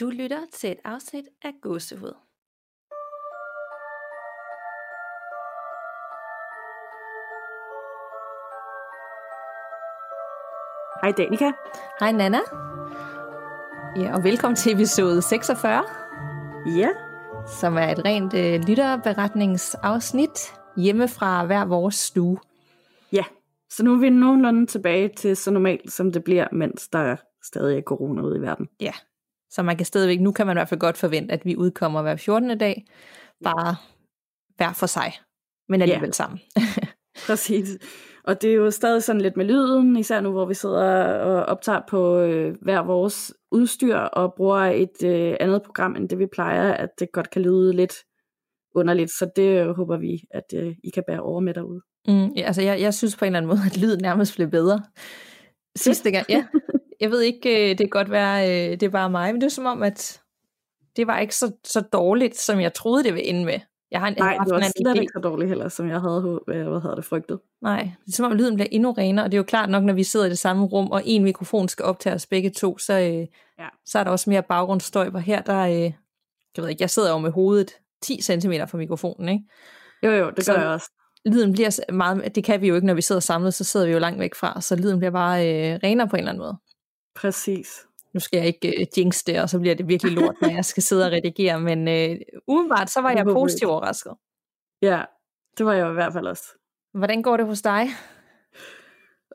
Du lytter til et afsnit af Gåsehud. Hej Danika. Hej Nana. Ja, og velkommen til episode 46, Ja, som er et rent øh, lytterberetningsafsnit hjemme fra hver vores stue. ja. Så nu er vi nogenlunde tilbage til så normalt, som det bliver, mens der stadig er corona ude i verden. Ja, så man kan stadigvæk, nu kan man i hvert fald godt forvente, at vi udkommer hver 14. dag, bare hver for sig, men alligevel Ja. sammen. Præcis. Og det er jo stadig sådan lidt med lyden, især nu, hvor vi sidder og optager på øh, hver vores udstyr og bruger et øh, andet program, end det vi plejer, at det godt kan lyde lidt underligt. Så det øh, håber vi, at øh, I kan bære over med derude. Mm, ja, altså jeg, jeg synes på en eller anden måde, at lyden nærmest blev bedre. Sidste gang, ja. Jeg ved ikke, øh, det kan godt være, øh, det er bare mig, men det er som om, at det var ikke så, så dårligt, som jeg troede, det ville ende med. Jeg har en, Nej, det var slet idé. ikke så dårligt heller, som jeg havde, øh, hvad hedder det, frygtet. Nej, det er som om lyden bliver endnu renere, og det er jo klart nok, når vi sidder i det samme rum, og en mikrofon skal optage os begge to, så, øh, Ja. så er der også mere baggrundsstøj, hvor her, der, øh, jeg ved ikke, jeg sidder jo med hovedet 10 cm fra mikrofonen, ikke? Jo, jo, det gør Så- jeg også. Lyden bliver meget, det kan vi jo ikke, når vi sidder samlet, så sidder vi jo langt væk fra, så lyden bliver bare øh, renere på en eller anden måde. Præcis. Nu skal jeg ikke øh, jinx det, og så bliver det virkelig lort, når jeg skal sidde og redigere, men øh, umiddelbart, så var jeg positivt overrasket. Ja, det var jeg i hvert fald også. Hvordan går det hos dig?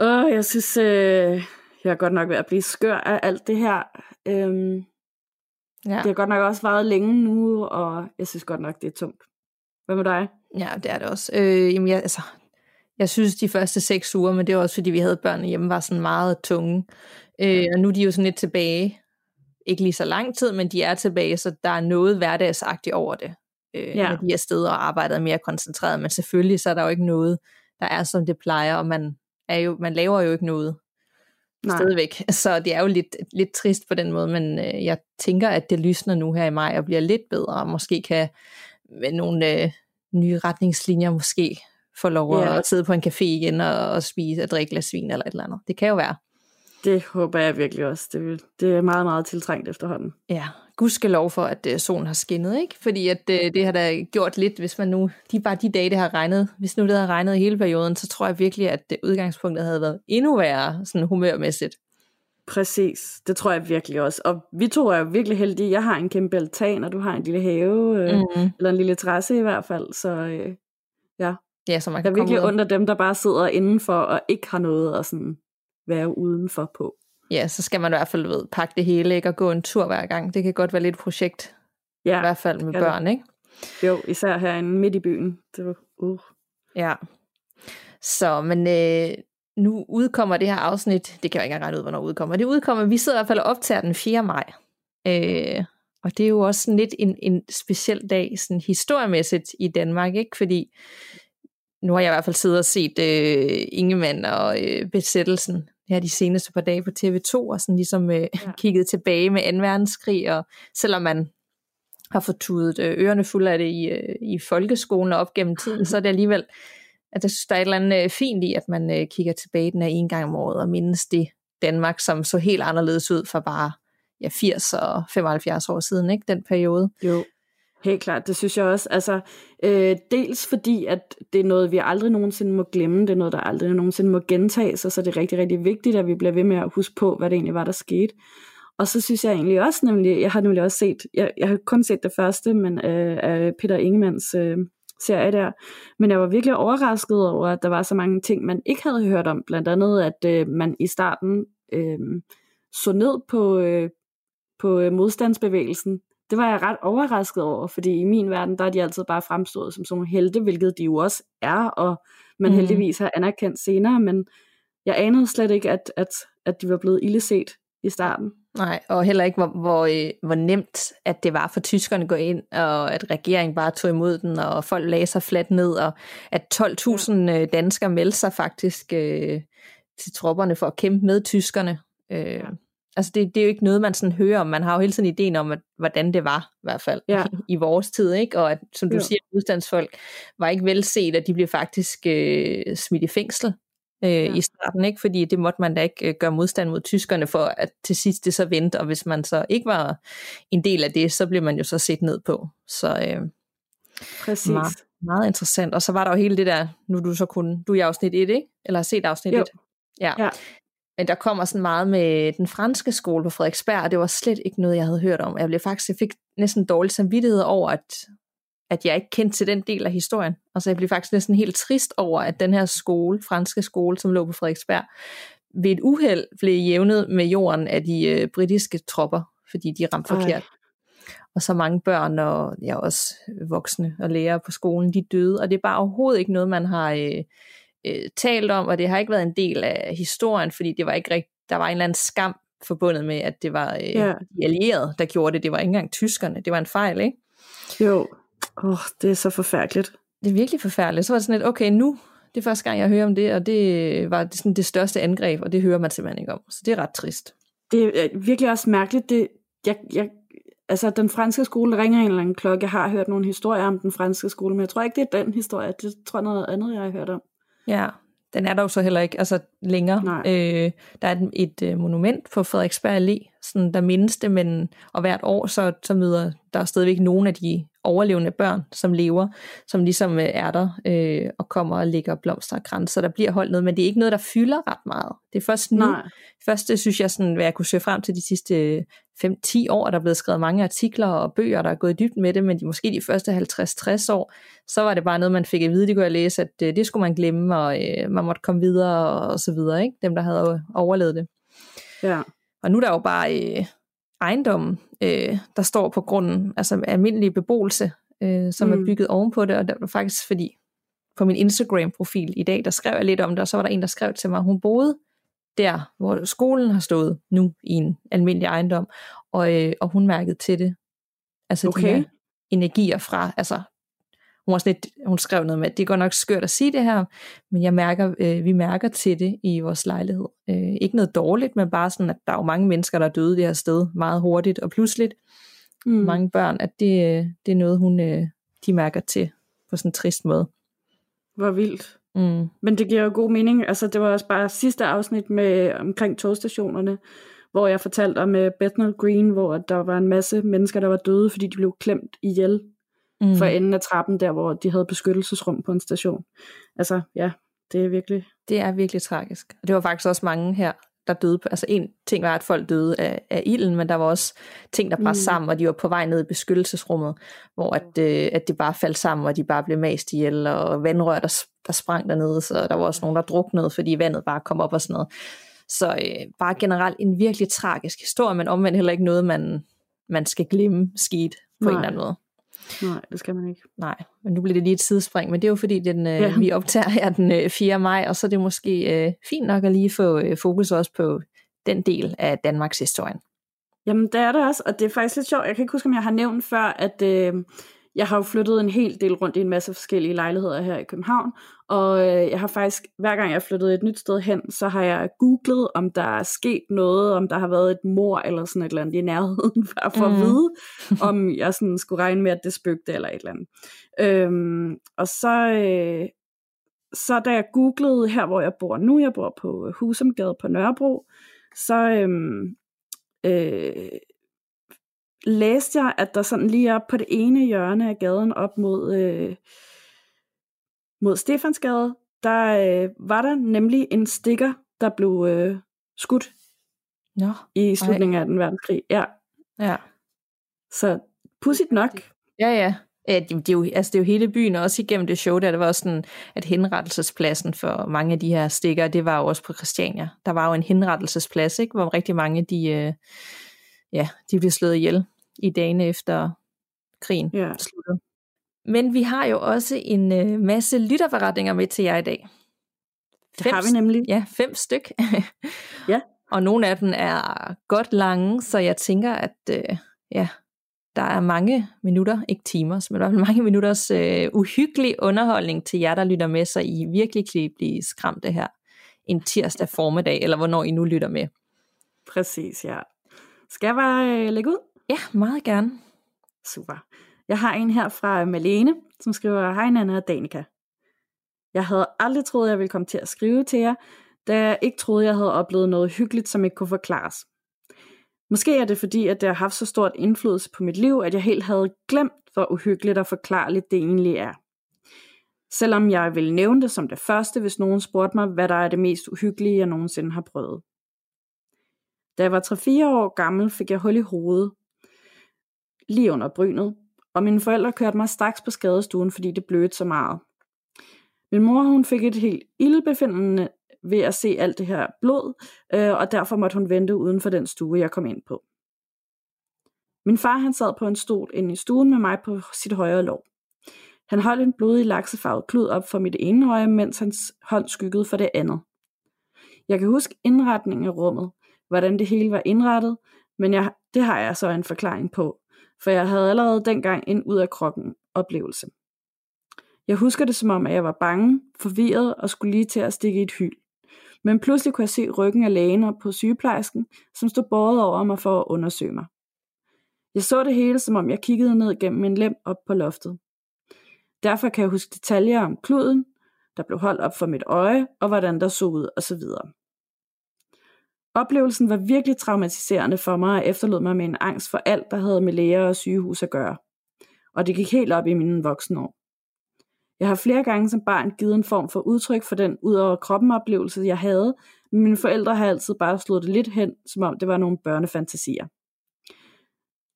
Åh, jeg synes, øh, jeg er godt nok ved at blive skør af alt det her. Øhm, Ja. det har godt nok også varet længe nu, og jeg synes godt nok, det er tungt. Hvad med dig? Ja, det er det også. Øh, jamen, jeg, altså, jeg synes, de første seks uger, men det var også, fordi vi havde børn hjemme, var sådan meget tunge. Øh, og nu er de jo sådan lidt tilbage. Ikke lige så lang tid, men de er tilbage, så der er noget hverdagsagtigt over det. Øh, Ja. Når de er steder og arbejder mere koncentreret. Men selvfølgelig, så er der jo ikke noget, der er, som det plejer, og man, er jo, man laver jo ikke noget Nej. stadigvæk. Så det er jo lidt, lidt trist på den måde, men øh, jeg tænker, at det lysner nu her i maj og bliver lidt bedre, og måske kan med nogle øh, nye retningslinjer måske få lov Ja. at sidde på en café igen og, og spise og drikke glas vin eller et eller andet. Det kan jo være. Det håber jeg virkelig også. Det, det er meget, meget tiltrængt efterhånden. Ja, lov for, at øh, solen har skinnet, ikke? Fordi at, øh, det har da gjort lidt, hvis man nu, de bare de dage, det har regnet, hvis nu det havde regnet hele perioden, så tror jeg virkelig, at det udgangspunktet havde været endnu værre, sådan humørmæssigt. Præcis, det tror jeg virkelig også. Og vi to er jo virkelig heldige. Jeg har en kæmpe altan, og du har en lille have, øh, mm. Mm. eller en lille terrasse i hvert fald. Så øh, ja, Ja, så man jeg kan er komme virkelig og- under dem, der bare sidder indenfor og ikke har noget at sådan være udenfor på. Ja, så skal man i hvert fald ved, pakke det hele ikke, og gå en tur hver gang. Det kan godt være lidt projekt, Ja, i hvert fald med skal det. børn, ikke? jo, især herinde midt i byen. Det var, uh. Ja. Så, men øh, nu udkommer det her afsnit, det kan jeg ikke engang regne ud, hvornår det udkommer. Det udkommer, vi sidder i hvert fald og optager den 4. maj. Øh, og det er jo også sådan lidt en, en speciel dag, sådan historiemæssigt i Danmark, ikke? Fordi nu har jeg i hvert fald siddet og set øh, Ingemann og øh, besættelsen her de seneste par dage på TV2, og sådan ligesom øh, ja. kigget tilbage med 2. verdenskrig, og selvom man har fået tudet øh, ørerne fulde af det i, øh, i folkeskolen og op gennem tiden, så er det alligevel, at jeg synes, der er et eller andet øh, fint i, at man kigger tilbage den her en gang om året og mindes det Danmark, som så helt anderledes ud for bare ja, 80 og 75 år siden, ikke? Den periode. Jo, helt klart. Det synes jeg også. Altså, øh, dels fordi, at det er noget, vi aldrig nogensinde må glemme. Det er noget, der aldrig nogensinde må gentage sig, så det er rigtig, rigtig vigtigt, at vi bliver ved med at huske på, hvad det egentlig var, der skete. Og så synes jeg egentlig også, nemlig, jeg har nemlig også set, jeg, jeg har kun set det første, men øh, af Peter Ingemanns øh, serie der, men jeg var virkelig overrasket over, at der var så mange ting, man ikke havde hørt om. Blandt andet, at øh, man i starten øh, så ned på, øh, på øh, modstandsbevægelsen. Det var jeg ret overrasket over, fordi i min verden, der er de altid bare fremstået som sådan nogle helte, hvilket de jo også er, og man mm. heldigvis har anerkendt senere, men jeg anede slet ikke, at, at, at de var blevet illeset i starten. Nej, og heller ikke, hvor, hvor, øh, hvor nemt, at det var for tyskerne at gå ind, og at regeringen bare tog imod den, og folk lagde sig fladt ned, og at 12.000 ja. danskere meldte sig faktisk øh, til tropperne for at kæmpe med tyskerne. Øh, ja. Altså det, det er jo ikke noget, man sådan hører om. Man har jo hele tiden ideen om, at, hvordan det var, i hvert fald, Ja. i vores tid, ikke? Og at, som du Jo. siger, modstandsfolk var ikke velset, at de blev faktisk øh, smidt i fængsel øh, ja. i starten, ikke? fordi det måtte man da ikke øh, gøre modstand mod tyskerne for, at til sidst det så vendte, og hvis man så ikke var en del af det, så blev man jo så set ned på. Så øh, Præcis. Meget, meget interessant. Og så var der jo hele det der, nu du så kun, du er i afsnit 1, ikke? Eller har set afsnit 1? Ja. ja. Men der kommer sådan meget med den franske skole på Frederiksberg, og det var slet ikke noget, jeg havde hørt om. Jeg blev faktisk, jeg fik næsten dårlig samvittighed over, at, at jeg ikke kendte til den del af historien. Og så jeg blev faktisk næsten helt trist over, at den her skole, franske skole, som lå på Frederiksberg, ved et uheld blev jævnet med jorden af de øh, britiske tropper, fordi de ramte forkert. Ej. Og så mange børn og ja, også voksne og lærere på skolen, de døde. Og det er bare overhovedet ikke noget, man har øh, øh, talt om, og det har ikke været en del af historien, fordi det var ikke rigt, der var en eller anden skam forbundet med, at det var øh, ja. de allierede, der gjorde det. Det var ikke engang tyskerne. Det var en fejl, ikke? Jo. Åh, oh, det er så forfærdeligt. Det er virkelig forfærdeligt. Så var det sådan lidt, okay, nu, det er første gang, jeg hører om det, og det var sådan det største angreb, og det hører man simpelthen ikke om. Så det er ret trist. Det er virkelig også mærkeligt. Det, jeg, jeg, altså, den franske skole ringer en eller anden klokke. Jeg har hørt nogle historier om den franske skole, men jeg tror ikke, det er den historie. Det tror jeg noget andet, jeg har hørt om. Ja, den er der jo så heller ikke altså længere. Øh, der er et, et øh, monument på Frederiksberg Allé, sådan, der mindes det, men, og hvert år så, så møder der stadigvæk nogle af de overlevende børn, som lever, som ligesom øh, er der øh, og kommer og lægger blomster og så der bliver holdt noget, men det er ikke noget, der fylder ret meget. Det er først nu, Nej. først det synes jeg, sådan, hvad jeg kunne søge frem til de sidste 5-10 år, der er blevet skrevet mange artikler og bøger, der er gået dybt med det, men de, måske de første 50-60 år, så var det bare noget, man fik at vide, de kunne læse, at øh, det skulle man glemme, og øh, man måtte komme videre og, og så videre, ikke? dem der havde overlevet det. Ja. Og nu er der jo bare øh, ejendommen, øh, der står på grunden, altså almindelig beboelse, øh, som mm. er bygget ovenpå det, og det var faktisk fordi, på min Instagram-profil i dag, der skrev jeg lidt om det, og så var der en, der skrev til mig, hun boede der, hvor skolen har stået nu i en almindelig ejendom, og, øh, og hun mærkede til det. Altså okay. de her energier fra, altså hun, var sådan lidt, hun skrev noget med, at det går nok skørt at sige det her, men jeg mærker, øh, vi mærker til det i vores lejlighed. Øh, ikke noget dårligt, men bare sådan, at der er jo mange mennesker, der er døde det her sted meget hurtigt og pludseligt. Mm. Mange børn, at det, øh, det er noget, hun, øh, de mærker til på sådan en trist måde. Hvor vildt. Mm. Men det giver jo god mening. Altså, det var også bare sidste afsnit med omkring togstationerne, hvor jeg fortalte om uh, Bethnal Green, hvor der var en masse mennesker, der var døde, fordi de blev klemt ihjel mm. for enden af trappen, der hvor de havde beskyttelsesrum på en station. Altså, ja, det er virkelig... Det er virkelig tragisk. Og det var faktisk også mange her, der døde. Altså en ting var, at folk døde af, af ilden, men der var også ting, der brændte mm. sammen, og de var på vej ned i beskyttelsesrummet, hvor at, øh, at det bare faldt sammen, og de bare blev mast ihjel, og vandrør, der, der sprang dernede, så der var også nogen, der druknede, fordi vandet bare kom op og sådan noget. Så øh, bare generelt en virkelig tragisk historie, men omvendt heller ikke noget, man, man skal glemme skidt på Nej. en eller anden måde. Nej, det skal man ikke. Nej, men nu bliver det lige et sidespring, men det er jo fordi, den, øh, ja. vi optager her den 4. Øh, maj, og så er det måske øh, fint nok at lige få øh, fokus også på den del af Danmarks historien. Jamen, det er det også, og det er faktisk lidt sjovt. Jeg kan ikke huske, om jeg har nævnt før, at øh, jeg har jo flyttet en hel del rundt i en masse forskellige lejligheder her i København, og øh, jeg har faktisk, hver gang jeg har flyttet et nyt sted hen, så har jeg googlet, om der er sket noget, om der har været et mor eller sådan et eller andet i nærheden, for mm. at vide, om jeg sådan skulle regne med, at det spøgte eller et eller andet. Øhm, og så, øh, så da jeg googlede her, hvor jeg bor nu, jeg bor på Husumgade på Nørrebro, så øhm, øh, læste jeg, at der sådan lige op på det ene hjørne af gaden op mod, øh, mod Stefansgade, der øh, var der nemlig en stikker, der blev øh, skudt Nå, i slutningen ej. af den verdenskrig. Ja. ja. Så pudsigt nok. Ja, ja. Ja, det, det, er jo, altså det er jo hele byen, og også igennem det show, der det var også sådan, at henrettelsespladsen for mange af de her stikker, det var jo også på Christiania. Der var jo en henrettelsesplads, ikke, hvor rigtig mange, de, øh, ja, de blev slået ihjel i dagene efter krigen ja. sluttede. Men vi har jo også en øh, masse lytterforretninger med til jer i dag. Det fem, har vi nemlig. Ja, fem styk. ja. Og nogle af dem er godt lange, så jeg tænker, at øh, ja, der er mange minutter, ikke timer, men der er mange minutters øh, uhyggelig underholdning til jer, der lytter med, så I virkelig kan blive skræmte her en tirsdag formiddag, eller hvornår I nu lytter med. Præcis, ja. Skal jeg bare øh, lægge ud? Ja, meget gerne. Super. Jeg har en her fra Malene, som skriver, Hej Nana og Danika. Jeg havde aldrig troet, jeg ville komme til at skrive til jer, da jeg ikke troede, jeg havde oplevet noget hyggeligt, som ikke kunne forklares. Måske er det fordi, at det har haft så stort indflydelse på mit liv, at jeg helt havde glemt, hvor uhyggeligt og forklarligt det egentlig er. Selvom jeg ville nævne det som det første, hvis nogen spurgte mig, hvad der er det mest uhyggelige, jeg nogensinde har prøvet. Da jeg var 3-4 år gammel, fik jeg hul i hovedet, lige under brynet, og mine forældre kørte mig straks på skadestuen, fordi det blødte så meget. Min mor hun fik et helt ildbefindende ved at se alt det her blod, øh, og derfor måtte hun vente uden for den stue, jeg kom ind på. Min far han sad på en stol inde i stuen med mig på sit højre lov. Han holdt en blodig laksefarvet klud op for mit ene øje, mens hans hånd skyggede for det andet. Jeg kan huske indretningen af rummet, hvordan det hele var indrettet, men jeg, det har jeg så en forklaring på, for jeg havde allerede dengang en ud af kroppen oplevelse. Jeg husker det som om, at jeg var bange, forvirret og skulle lige til at stikke i et hyl. Men pludselig kunne jeg se ryggen af lægen på sygeplejersken, som stod båret over mig for at undersøge mig. Jeg så det hele, som om jeg kiggede ned gennem min lem op på loftet. Derfor kan jeg huske detaljer om kluden, der blev holdt op for mit øje, og hvordan der så ud osv. Oplevelsen var virkelig traumatiserende for mig og efterlod mig med en angst for alt, der havde med læger og sygehus at gøre. Og det gik helt op i mine voksne år. Jeg har flere gange som barn givet en form for udtryk for den ud over kroppen oplevelse, jeg havde, men mine forældre har altid bare slået det lidt hen, som om det var nogle børnefantasier.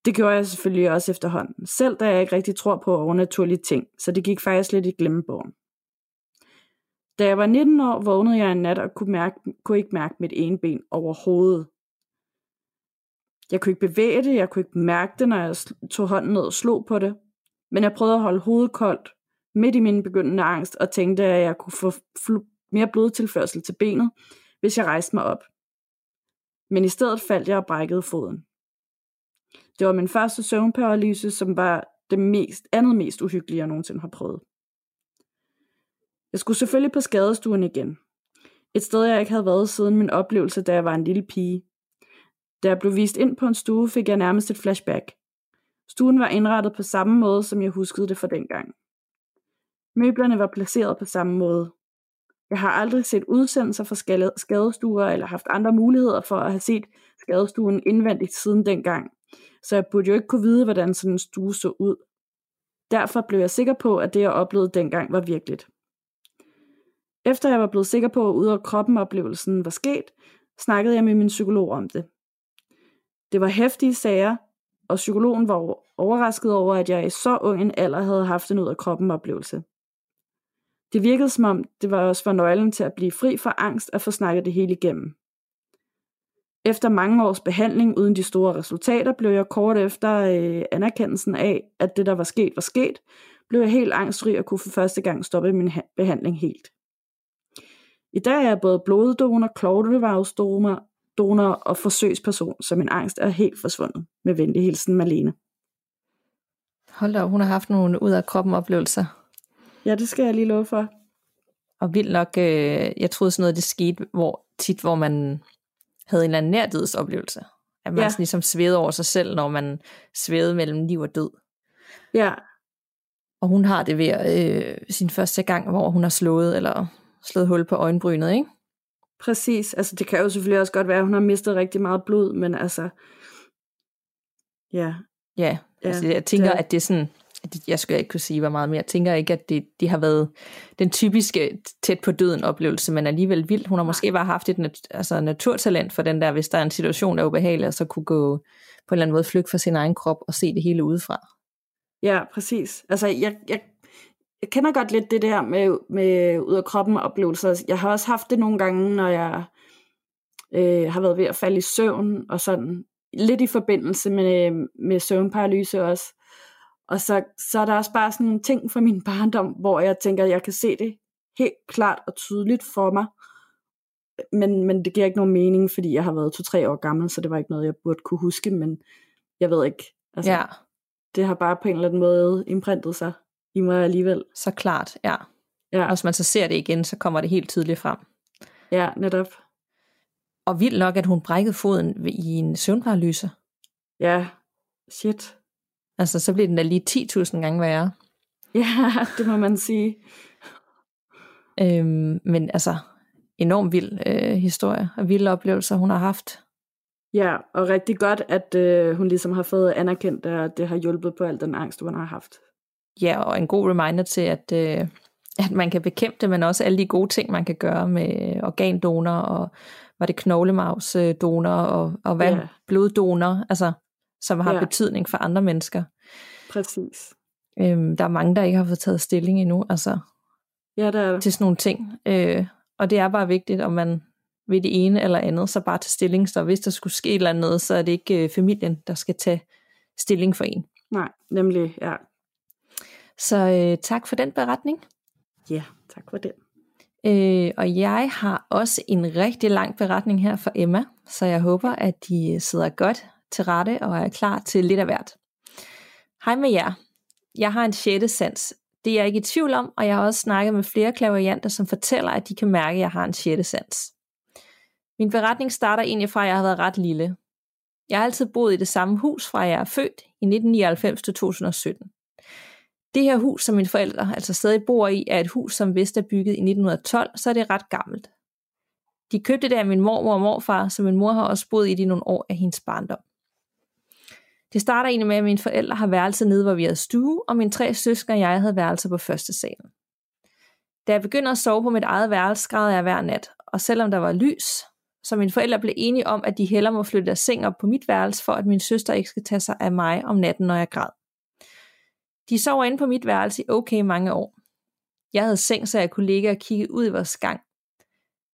Det gjorde jeg selvfølgelig også efterhånden, selv da jeg ikke rigtig tror på overnaturlige ting, så det gik faktisk lidt i glemmebogen. Da jeg var 19 år, vågnede jeg en nat og kunne, mærke, kunne ikke mærke mit ene ben overhovedet. Jeg kunne ikke bevæge det, jeg kunne ikke mærke det, når jeg tog hånden ned og slog på det. Men jeg prøvede at holde hovedet koldt, midt i min begyndende angst, og tænkte, at jeg kunne få mere blodtilførsel til benet, hvis jeg rejste mig op. Men i stedet faldt jeg og brækkede foden. Det var min første søvnparalyse, som var det mest, andet mest uhyggelige, jeg nogensinde har prøvet. Jeg skulle selvfølgelig på skadestuen igen. Et sted, jeg ikke havde været siden min oplevelse, da jeg var en lille pige. Da jeg blev vist ind på en stue, fik jeg nærmest et flashback. Stuen var indrettet på samme måde, som jeg huskede det fra dengang. Møblerne var placeret på samme måde. Jeg har aldrig set udsendelser fra skadestuer eller haft andre muligheder for at have set skadestuen indvendigt siden dengang, så jeg burde jo ikke kunne vide, hvordan sådan en stue så ud. Derfor blev jeg sikker på, at det jeg oplevede dengang var virkeligt. Efter jeg var blevet sikker på, at ud af kroppen oplevelsen var sket, snakkede jeg med min psykolog om det. Det var hæftige sager, og psykologen var overrasket over, at jeg i så ung en alder havde haft en ud af kroppen oplevelse. Det virkede som om, det var også for nøglen til at blive fri for angst at få snakket det hele igennem. Efter mange års behandling uden de store resultater, blev jeg kort efter øh, anerkendelsen af, at det der var sket var sket, blev jeg helt angstfri og kunne for første gang stoppe min behandling helt. I dag er jeg både bloddonor, klovlevarvsdonor donor og forsøgsperson, så min angst er helt forsvundet. Med venlig hilsen, Malene. Hold da, hun har haft nogle ud af kroppen oplevelser. Ja, det skal jeg lige love for. Og vildt nok, øh, jeg troede sådan noget, det skete hvor, tit, hvor man havde en eller anden nærdødsoplevelse. At man ja. sådan ligesom svævede over sig selv, når man svævede mellem liv og død. Ja. Og hun har det ved øh, sin første gang, hvor hun har slået, eller slået hul på øjenbrynet, ikke? Præcis. Altså, det kan jo selvfølgelig også godt være, at hun har mistet rigtig meget blod, men altså... Ja. Ja, altså, jeg tænker, det... at det er sådan... Jeg skulle ikke kunne sige, hvor meget mere. Jeg tænker ikke, at det, det har været den typiske tæt på døden oplevelse, men alligevel vildt. Hun har måske bare haft et nat, altså naturtalent for den der, hvis der er en situation, der er ubehagelig, og så kunne gå på en eller anden måde flygte fra sin egen krop og se det hele udefra. Ja, præcis. Altså, jeg, jeg jeg kender godt lidt det der med, med ud af kroppen oplevelser. Jeg har også haft det nogle gange, når jeg øh, har været ved at falde i søvn, og sådan lidt i forbindelse med, med søvnparalyse også. Og så, så er der også bare sådan nogle ting fra min barndom, hvor jeg tænker, at jeg kan se det helt klart og tydeligt for mig. Men, men det giver ikke nogen mening, fordi jeg har været to-tre år gammel, så det var ikke noget, jeg burde kunne huske, men jeg ved ikke. Altså, ja. Det har bare på en eller anden måde imprintet sig i mig alligevel. Så klart, ja. ja. Og hvis man så ser det igen, så kommer det helt tydeligt frem. Ja, netop. Og vildt nok, at hun brækkede foden i en søvnparalyse. Ja, shit. Altså, så bliver den da lige 10.000 gange værre. Ja, det må man sige. Øhm, men altså, enormt vild øh, historie og vilde oplevelser, hun har haft. Ja, og rigtig godt, at øh, hun ligesom har fået anerkendt, at det har hjulpet på al den angst, hun har haft. Ja, og en god reminder til, at, øh, at man kan bekæmpe det, men også alle de gode ting, man kan gøre med organdonor, og var det knoglemavsdonor, og, og hvad ja. bloddonor, altså, som har ja. betydning for andre mennesker. Præcis. Øhm, der er mange, der ikke har fået taget stilling endnu, altså, ja, der er... til sådan nogle ting. Øh, og det er bare vigtigt, om man ved det ene eller andet, så bare til stilling. Så hvis der skulle ske et eller andet, så er det ikke øh, familien, der skal tage stilling for en. Nej, nemlig, ja. Så øh, tak for den beretning. Ja, tak for det. Øh, og jeg har også en rigtig lang beretning her for Emma, så jeg håber, at de sidder godt til rette og er klar til lidt af hvert. Hej med jer. Jeg har en sjette sans. Det er jeg ikke i tvivl om, og jeg har også snakket med flere klaverianter, som fortæller, at de kan mærke, at jeg har en sjette sans. Min beretning starter egentlig fra, at jeg har været ret lille. Jeg har altid boet i det samme hus, fra jeg er født i 1999 til 2017. Det her hus, som mine forældre altså stadig bor i, er et hus, som vist er bygget i 1912, så er det ret gammelt. De købte det af min mormor og morfar, så min mor har også boet i det i nogle år af hendes barndom. Det starter egentlig med, at mine forældre har værelse nede, hvor vi havde stue, og mine tre søskende og jeg havde værelse på første salen. Da jeg begynder at sove på mit eget værelse, græd jeg hver nat, og selvom der var lys, så mine forældre blev enige om, at de heller må flytte deres seng op på mit værelse, for at min søster ikke skal tage sig af mig om natten, når jeg græd. De sov inde på mit værelse i okay mange år. Jeg havde seng, så jeg kunne ligge og kigge ud i vores gang.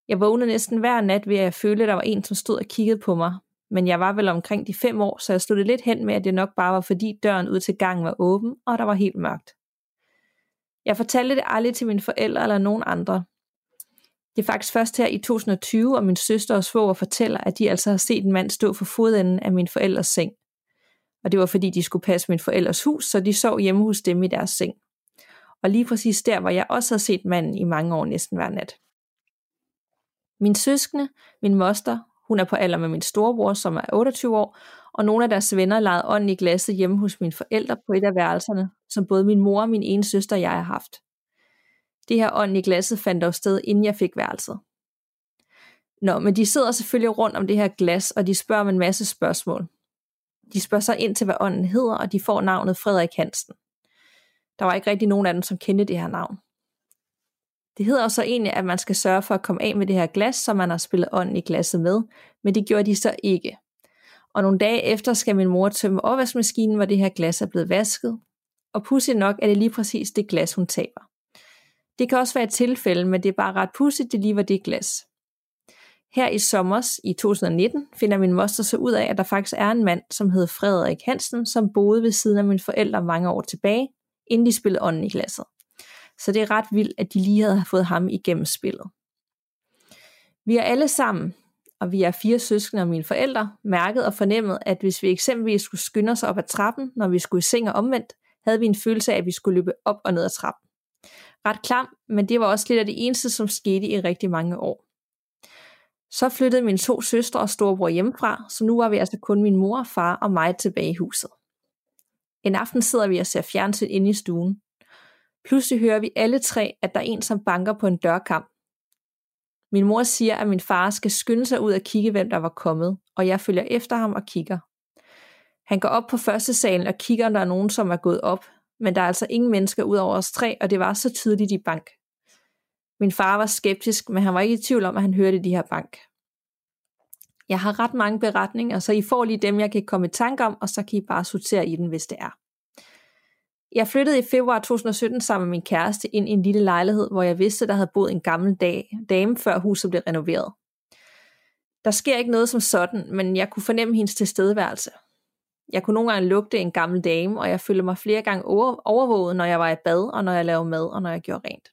Jeg vågnede næsten hver nat ved, at jeg følte, at der var en, som stod og kiggede på mig, men jeg var vel omkring de fem år, så jeg stod lidt hen med, at det nok bare var fordi døren ud til gangen var åben, og der var helt mørkt. Jeg fortalte det aldrig til mine forældre eller nogen andre. Det er faktisk først her i 2020, og min søster og svoger fortæller, at de altså har set en mand stå for fodenden af min forældres seng. Og det var fordi, de skulle passe min forældres hus, så de sov hjemme hos dem i deres seng. Og lige præcis der, hvor jeg også har set manden i mange år næsten hver nat. Min søskende, min moster, hun er på alder med min storebror, som er 28 år, og nogle af deres venner legede ånden i glasset hjemme hos mine forældre på et af værelserne, som både min mor og min ene søster og jeg har haft. Det her ånd i glasset fandt dog sted, inden jeg fik værelset. Nå, men de sidder selvfølgelig rundt om det her glas, og de spørger om en masse spørgsmål. De spørger så ind til, hvad ånden hedder, og de får navnet Frederik Hansen. Der var ikke rigtig nogen af dem, som kendte det her navn. Det hedder så egentlig, at man skal sørge for at komme af med det her glas, som man har spillet ånden i glasset med, men det gjorde de så ikke. Og nogle dage efter skal min mor tømme opvaskemaskinen, hvor det her glas er blevet vasket, og pudsigt nok er det lige præcis det glas, hun taber. Det kan også være et tilfælde, men det er bare ret pudsigt, det lige var det glas. Her i sommers i 2019 finder min moster så ud af, at der faktisk er en mand, som hed Frederik Hansen, som boede ved siden af mine forældre mange år tilbage, inden de spillede ånden i glasset. Så det er ret vildt, at de lige havde fået ham igennem spillet. Vi er alle sammen, og vi er fire søskende og mine forældre, mærket og fornemmet, at hvis vi eksempelvis skulle skynde os op ad trappen, når vi skulle i seng og omvendt, havde vi en følelse af, at vi skulle løbe op og ned ad trappen. Ret klam, men det var også lidt af det eneste, som skete i rigtig mange år. Så flyttede mine to søstre og storebror hjemmefra, så nu var vi altså kun min mor, far og mig tilbage i huset. En aften sidder vi og ser fjernsyn inde i stuen. Pludselig hører vi alle tre, at der er en, som banker på en dørkamp. Min mor siger, at min far skal skynde sig ud og kigge, hvem der var kommet, og jeg følger efter ham og kigger. Han går op på første salen og kigger, om der er nogen, som er gået op, men der er altså ingen mennesker ud over os tre, og det var så tydeligt i bank. Min far var skeptisk, men han var ikke i tvivl om, at han hørte de her bank. Jeg har ret mange beretninger, så I får lige dem, jeg kan komme i tanke om, og så kan I bare sortere i den, hvis det er. Jeg flyttede i februar 2017 sammen med min kæreste ind i en lille lejlighed, hvor jeg vidste, der havde boet en gammel dag, dame, før huset blev renoveret. Der sker ikke noget som sådan, men jeg kunne fornemme hendes tilstedeværelse. Jeg kunne nogle gange lugte en gammel dame, og jeg følte mig flere gange overvåget, når jeg var i bad, og når jeg lavede mad, og når jeg gjorde rent.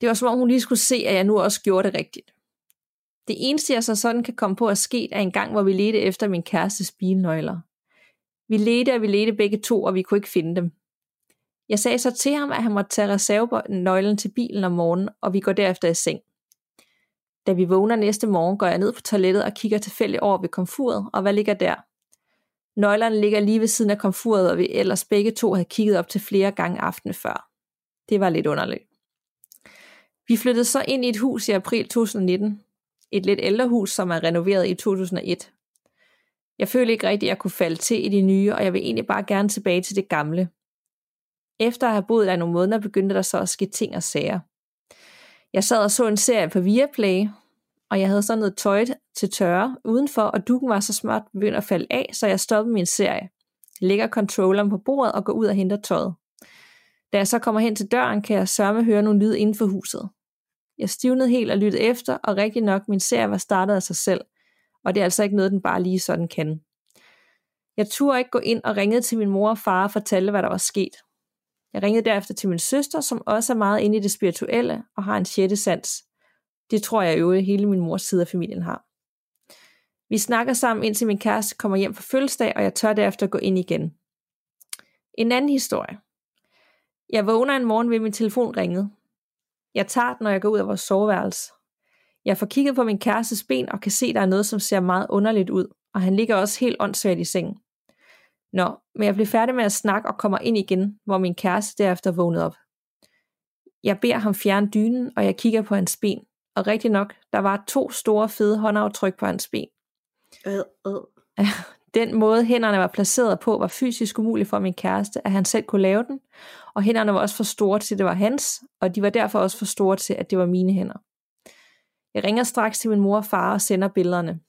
Det var som om hun lige skulle se, at jeg nu også gjorde det rigtigt. Det eneste, jeg så sådan kan komme på at ske, er en gang, hvor vi ledte efter min kærestes bilnøgler. Vi ledte og vi ledte begge to, og vi kunne ikke finde dem. Jeg sagde så til ham, at han måtte tage reservenøglen til bilen om morgenen, og vi går derefter i seng. Da vi vågner næste morgen, går jeg ned på toilettet og kigger tilfældigt over ved komfuret, og hvad ligger der? Nøglerne ligger lige ved siden af komfuret, og vi ellers begge to havde kigget op til flere gange aftenen før. Det var lidt underligt. Vi flyttede så ind i et hus i april 2019. Et lidt ældre hus, som er renoveret i 2001. Jeg følte ikke rigtigt, at jeg kunne falde til i det nye, og jeg vil egentlig bare gerne tilbage til det gamle. Efter at have boet der nogle måneder, begyndte der så at ske ting og sager. Jeg sad og så en serie på Viaplay, og jeg havde sådan noget tøj til tørre udenfor, og dukken var så smart begyndt at falde af, så jeg stoppede min serie. Lægger controlleren på bordet og går ud og henter tøjet. Da jeg så kommer hen til døren, kan jeg sørme høre nogle lyd inden for huset. Jeg stivnede helt og lyttede efter, og rigtig nok, min serie var startet af sig selv, og det er altså ikke noget, den bare lige sådan kan. Jeg turde ikke gå ind og ringede til min mor og far og fortælle, hvad der var sket. Jeg ringede derefter til min søster, som også er meget inde i det spirituelle og har en sjette sans. Det tror jeg øvrigt hele min mors side af familien har. Vi snakker sammen, indtil min kæreste kommer hjem fra fødselsdag, og jeg tør derefter gå ind igen. En anden historie. Jeg vågner en morgen ved min telefon ringede. Jeg tager den, når jeg går ud af vores soveværelse. Jeg får kigget på min kærestes ben og kan se, der er noget, som ser meget underligt ud, og han ligger også helt åndssvagt i sengen. Nå, men jeg bliver færdig med at snakke og kommer ind igen, hvor min kæreste derefter vågnede op. Jeg beder ham fjerne dynen, og jeg kigger på hans ben. Og rigtig nok, der var to store fede håndaftryk på hans ben. Øh, øh. Den måde hænderne var placeret på, var fysisk umuligt for min kæreste, at han selv kunne lave den, og hænderne var også for store til, at det var hans, og de var derfor også for store til, at det var mine hænder. Jeg ringer straks til min mor og far og sender billederne.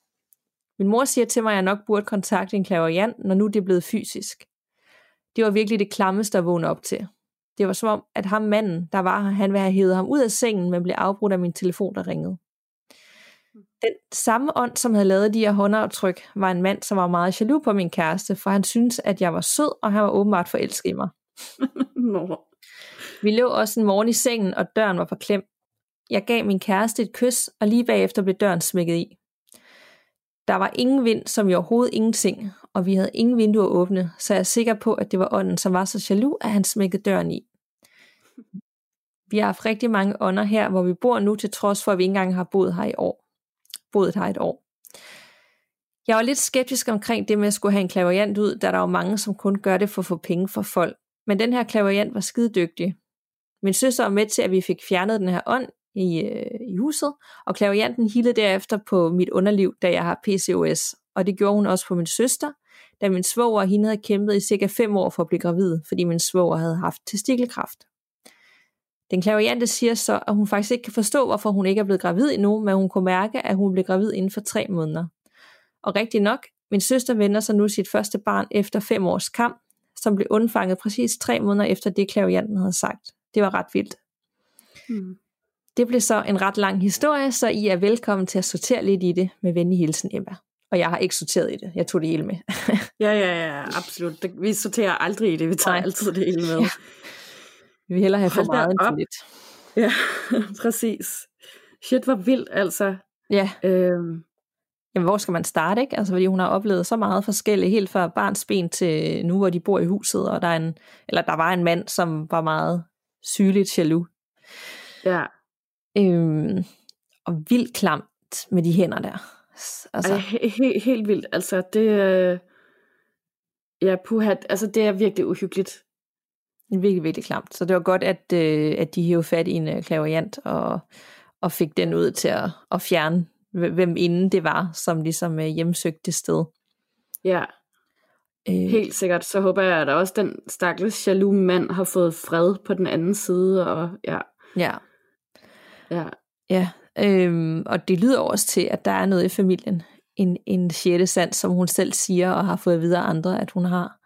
Min mor siger til mig, at jeg nok burde kontakte en klaverjant, når nu det er blevet fysisk. Det var virkelig det klammeste at vågne op til. Det var som om, at ham manden, der var her, han ville have hævet ham ud af sengen, men blev afbrudt af min telefon, der ringede. Den samme ånd, som havde lavet de her håndaftryk, var en mand, som var meget jaloux på min kæreste, for han syntes, at jeg var sød, og han var åbenbart forelsket i mig. Nå. Vi lå også en morgen i sengen, og døren var forklemt. Jeg gav min kæreste et kys, og lige bagefter blev døren smækket i. Der var ingen vind, som i overhovedet ingenting, og vi havde ingen vinduer åbne, så jeg er sikker på, at det var ånden, som var så jaloux, at han smækkede døren i. Vi har haft rigtig mange ånder her, hvor vi bor nu, til trods for, at vi ikke engang har boet her i år. Boet her et år. Jeg var lidt skeptisk omkring det med at skulle have en klaveriant ud, da der var mange, som kun gør det for at få penge for folk. Men den her klaveriant var skide dygtig. Min søster var med til, at vi fik fjernet den her ånd i, øh, i huset, og klaverianten hilede derefter på mit underliv, da jeg har PCOS, og det gjorde hun også på min søster, da min svoger og hende havde kæmpet i cirka 5 år for at blive gravid, fordi min svoger havde haft testikelkræft. Den klaveriante siger så, at hun faktisk ikke kan forstå, hvorfor hun ikke er blevet gravid endnu, men hun kunne mærke, at hun blev gravid inden for tre måneder. Og rigtig nok, min søster vender sig nu sit første barn efter fem års kamp, som blev undfanget præcis tre måneder efter det, klaverianten havde sagt. Det var ret vildt. Hmm. Det blev så en ret lang historie, så I er velkommen til at sortere lidt i det med venlig hilsen Emma. Og jeg har ikke sorteret i det. Jeg tog det hele med. Ja, ja, ja, absolut. Vi sorterer aldrig i det. Vi tager Nej. altid det hele med. Ja. Vi vil hellere have for Hold da meget end for lidt. Ja, præcis. Shit, hvor vildt, altså. Ja, Øhm, Jamen, hvor skal man starte, ikke? Altså, fordi hun har oplevet så meget forskelligt, helt fra barns ben til nu, hvor de bor i huset, og der, er en, eller der var en mand, som var meget sygeligt jaloux. ja, Øhm, og vildt klamt med de hænder der. Altså, Ej, he- he- helt vildt. Altså, det... Øh... Ja, puha, altså det er virkelig uhyggeligt. virkelig, virkelig klamt. Så det var godt, at, øh, at de hævde fat i en øh, klaveriant, og, og fik den ud til at, at fjerne, hvem inden det var, som ligesom øh, hjemsøgte det sted. Ja, Øh, helt sikkert. Så håber jeg, at også den stakkels jaloux mand har fået fred på den anden side. Og ja, Ja, ja, Ja, øhm, og det lyder også til, at der er noget i familien. En, en sjette sans, som hun selv siger, og har fået videre andre, at hun har.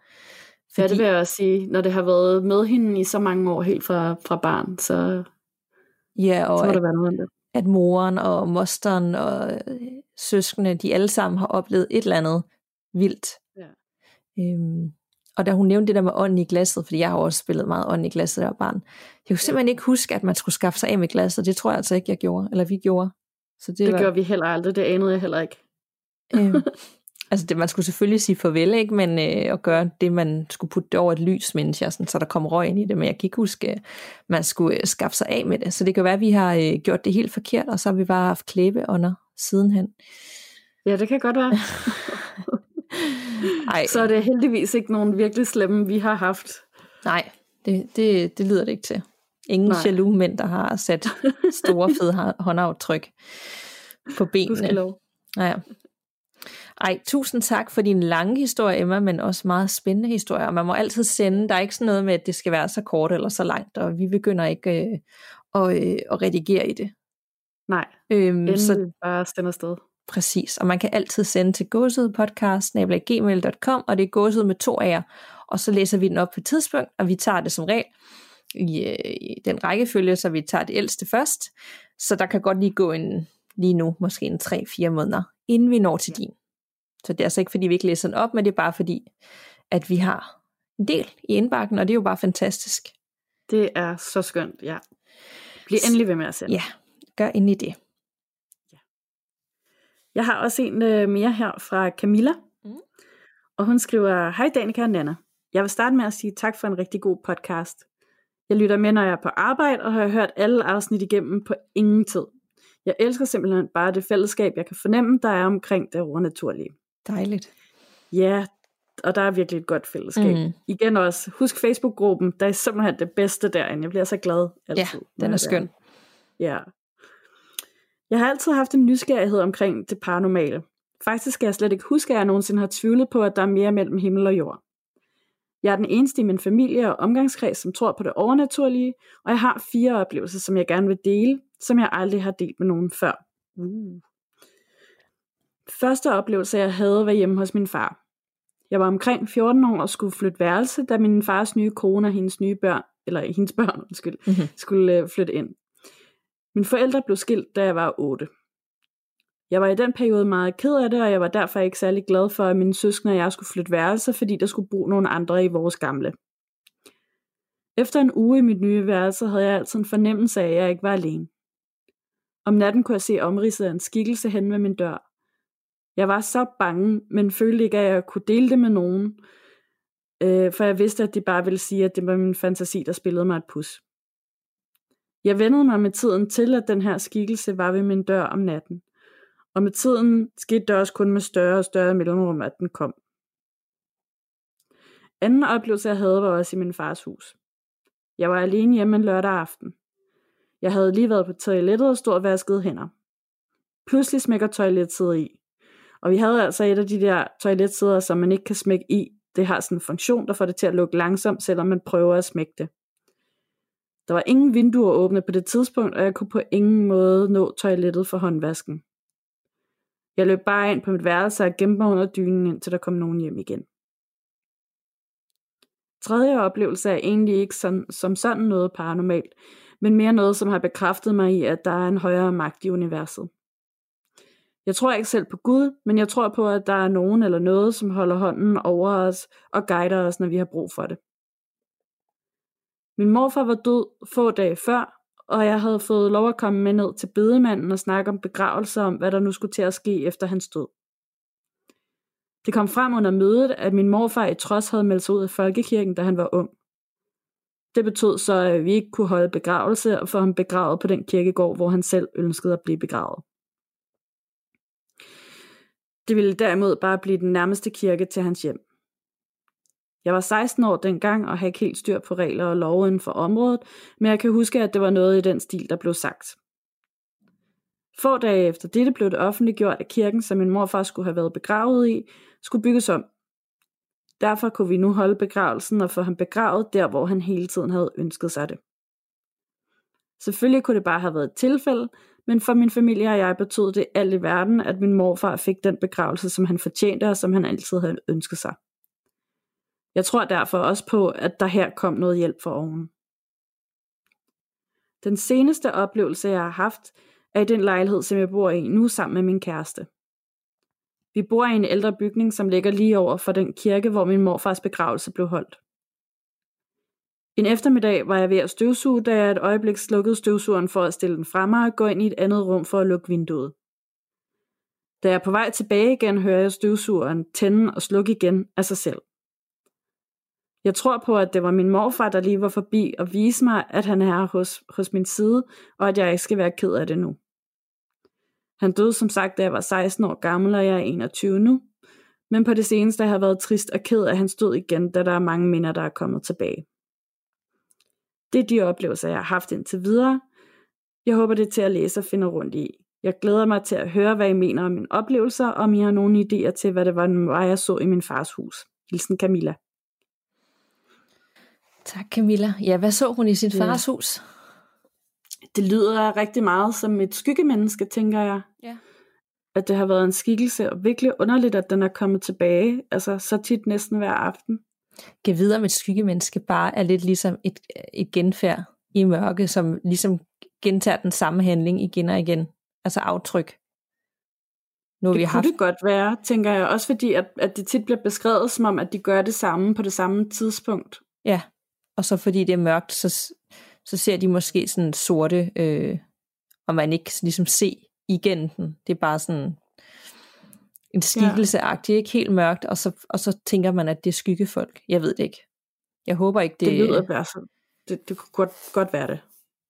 Fordi... ja, det vil jeg også sige. Når det har været med hende i så mange år, helt fra, fra barn, så, ja, og så må at, der være noget om det. At moren og mosteren og øh, søskende, de alle sammen har oplevet et eller andet vildt. Ja. Øhm, og da hun nævnte det der med ånden i glasset, fordi jeg har også spillet meget ånden i glasset, der var barn. Jeg kunne simpelthen ikke huske, at man skulle skaffe sig af med glasset. Det tror jeg altså ikke, jeg gjorde. Eller vi gjorde. Så det, Det var, gør vi heller aldrig. Det anede jeg heller ikke. øh, altså det, man skulle selvfølgelig sige farvel, ikke? men øh, at gøre det, man skulle putte det over et lys, mens jeg, sådan, så der kom røg ind i det, men jeg kan ikke huske, at man skulle øh, skaffe sig af med det. Så det kan være, at vi har øh, gjort det helt forkert, og så har vi bare haft klæbeånder sidenhen. Ja, det kan godt være. Ej, Så er det heldigvis ikke nogen virkelig slemme, vi har haft. nej, det, det, det lyder det ikke til. Ingen Nej. jaloux mænd, der har sat store fede håndaftryk på benene. Ja. Ej, tusind tak for din lange historie, Emma, men også meget spændende historie. Og man må altid sende, der er ikke sådan noget med, at det skal være så kort eller så langt, og vi begynder ikke øh, at, øh, at redigere i det. Nej, øhm, så bare sende afsted. Præcis, og man kan altid sende til gåsødepodcast.gmail.com, og det er gåsød med to af jer, og så læser vi den op på et tidspunkt, og vi tager det som regel i, øh, i den rækkefølge, så vi tager det ældste først, så der kan godt lige gå en, lige nu, måske en 3-4 måneder, inden vi når til din. Så det er altså ikke, fordi vi ikke læser den op, men det er bare fordi, at vi har en del i indbakken, og det er jo bare fantastisk. Det er så skønt, ja. Bliv endelig ved med at sende. Ja, gør endelig det. Ja. Jeg har også en øh, mere her fra Camilla. Mm. Og hun skriver, Hej Danika og Nana. Jeg vil starte med at sige tak for en rigtig god podcast. Jeg lytter med, når jeg er på arbejde, og har hørt alle afsnit igennem på ingen tid. Jeg elsker simpelthen bare det fællesskab, jeg kan fornemme, der er omkring det overnaturlige. Dejligt. Ja, og der er virkelig et godt fællesskab. Mm. Igen også, husk Facebook-gruppen, der er simpelthen det bedste derinde. Jeg bliver så glad altid. Ja, den er skøn. Ja. Jeg har altid haft en nysgerrighed omkring det paranormale. Faktisk skal jeg slet ikke huske, at jeg nogensinde har tvivlet på, at der er mere mellem himmel og jord. Jeg er den eneste i min familie og omgangskreds, som tror på det overnaturlige, og jeg har fire oplevelser, som jeg gerne vil dele, som jeg aldrig har delt med nogen før. Uh. Første oplevelse, jeg havde, var hjemme hos min far. Jeg var omkring 14 år og skulle flytte værelse, da min fars nye kone og hendes nye børn, eller hendes børn, undskyld, mm-hmm. skulle uh, flytte ind. Mine forældre blev skilt, da jeg var 8. Jeg var i den periode meget ked af det, og jeg var derfor ikke særlig glad for, at mine søskende og jeg skulle flytte værelse, fordi der skulle bo nogle andre i vores gamle. Efter en uge i mit nye værelse havde jeg altid en fornemmelse af, at jeg ikke var alene. Om natten kunne jeg se omridset af en skikkelse hen ved min dør. Jeg var så bange, men følte ikke, at jeg kunne dele det med nogen, øh, for jeg vidste, at de bare ville sige, at det var min fantasi, der spillede mig et pus. Jeg vendede mig med tiden til, at den her skikkelse var ved min dør om natten. Og med tiden skete det også kun med større og større mellemrum, at den kom. Anden oplevelse, jeg havde, var også i min fars hus. Jeg var alene hjemme en lørdag aften. Jeg havde lige været på toilettet og stod og vaskede hænder. Pludselig smækker toilettet i. Og vi havde altså et af de der toiletsæder, som man ikke kan smække i. Det har sådan en funktion, der får det til at lukke langsomt, selvom man prøver at smække det. Der var ingen vinduer åbne på det tidspunkt, og jeg kunne på ingen måde nå toilettet for håndvasken. Jeg løb bare ind på mit værelse og gemte mig under dynen, indtil der kom nogen hjem igen. Tredje oplevelse er egentlig ikke som, som sådan noget paranormalt, men mere noget, som har bekræftet mig i, at der er en højere magt i universet. Jeg tror ikke selv på Gud, men jeg tror på, at der er nogen eller noget, som holder hånden over os og guider os, når vi har brug for det. Min morfar var død få dage før, og jeg havde fået lov at komme med ned til bedemanden og snakke om begravelse om, hvad der nu skulle til at ske efter hans død. Det kom frem under mødet, at min morfar i trods havde meldt sig ud af folkekirken, da han var ung. Det betød så, at vi ikke kunne holde begravelse og få ham begravet på den kirkegård, hvor han selv ønskede at blive begravet. Det ville derimod bare blive den nærmeste kirke til hans hjem. Jeg var 16 år dengang og havde ikke helt styr på regler og lov inden for området, men jeg kan huske, at det var noget i den stil, der blev sagt. Få dage efter dette blev det offentliggjort, at kirken, som min morfar skulle have været begravet i, skulle bygges om. Derfor kunne vi nu holde begravelsen og få ham begravet der, hvor han hele tiden havde ønsket sig det. Selvfølgelig kunne det bare have været et tilfælde, men for min familie og jeg betød det alt i verden, at min morfar fik den begravelse, som han fortjente og som han altid havde ønsket sig. Jeg tror derfor også på, at der her kom noget hjælp for oven. Den seneste oplevelse, jeg har haft, er i den lejlighed, som jeg bor i nu sammen med min kæreste. Vi bor i en ældre bygning, som ligger lige over for den kirke, hvor min morfars begravelse blev holdt. En eftermiddag var jeg ved at støvsuge, da jeg et øjeblik slukkede støvsugeren for at stille den fremme og gå ind i et andet rum for at lukke vinduet. Da jeg er på vej tilbage igen, hører jeg støvsugeren tænde og slukke igen af sig selv. Jeg tror på, at det var min morfar, der lige var forbi og viste mig, at han er hos, hos min side, og at jeg ikke skal være ked af det nu. Han døde som sagt, da jeg var 16 år gammel, og jeg er 21 nu. Men på det seneste har jeg været trist og ked af hans død igen, da der er mange minder, der er kommet tilbage. Det er de oplevelser, jeg har haft indtil videre. Jeg håber, det er til at læse og finde rundt i. Jeg glæder mig til at høre, hvad I mener om mine oplevelser, og om I har nogle idéer til, hvad det var, jeg så i min fars hus. Hilsen Camilla. Tak Camilla. Ja, hvad så hun i sit ja. fars hus? Det lyder rigtig meget som et skyggemenneske, tænker jeg. Ja. At det har været en skikkelse, og virkelig underligt, at den er kommet tilbage, altså så tit næsten hver aften. Kan videre med et skyggemenneske bare er lidt ligesom et, et genfærd i mørke, som ligesom gentager den samme handling igen og igen. Altså aftryk. Nu det vi kunne haft... det godt være, tænker jeg. Også fordi, at, at det tit bliver beskrevet som om, at de gør det samme på det samme tidspunkt. Ja, og så fordi det er mørkt, så, så ser de måske sådan sorte, øh, og man ikke ligesom se igen den. Det er bare sådan en skikkelseagtig, ja. ikke helt mørkt, og så, og så tænker man, at det er skyggefolk. Jeg ved det ikke. Jeg håber ikke, det... Det lyder sådan. Det, det kunne godt, godt være det.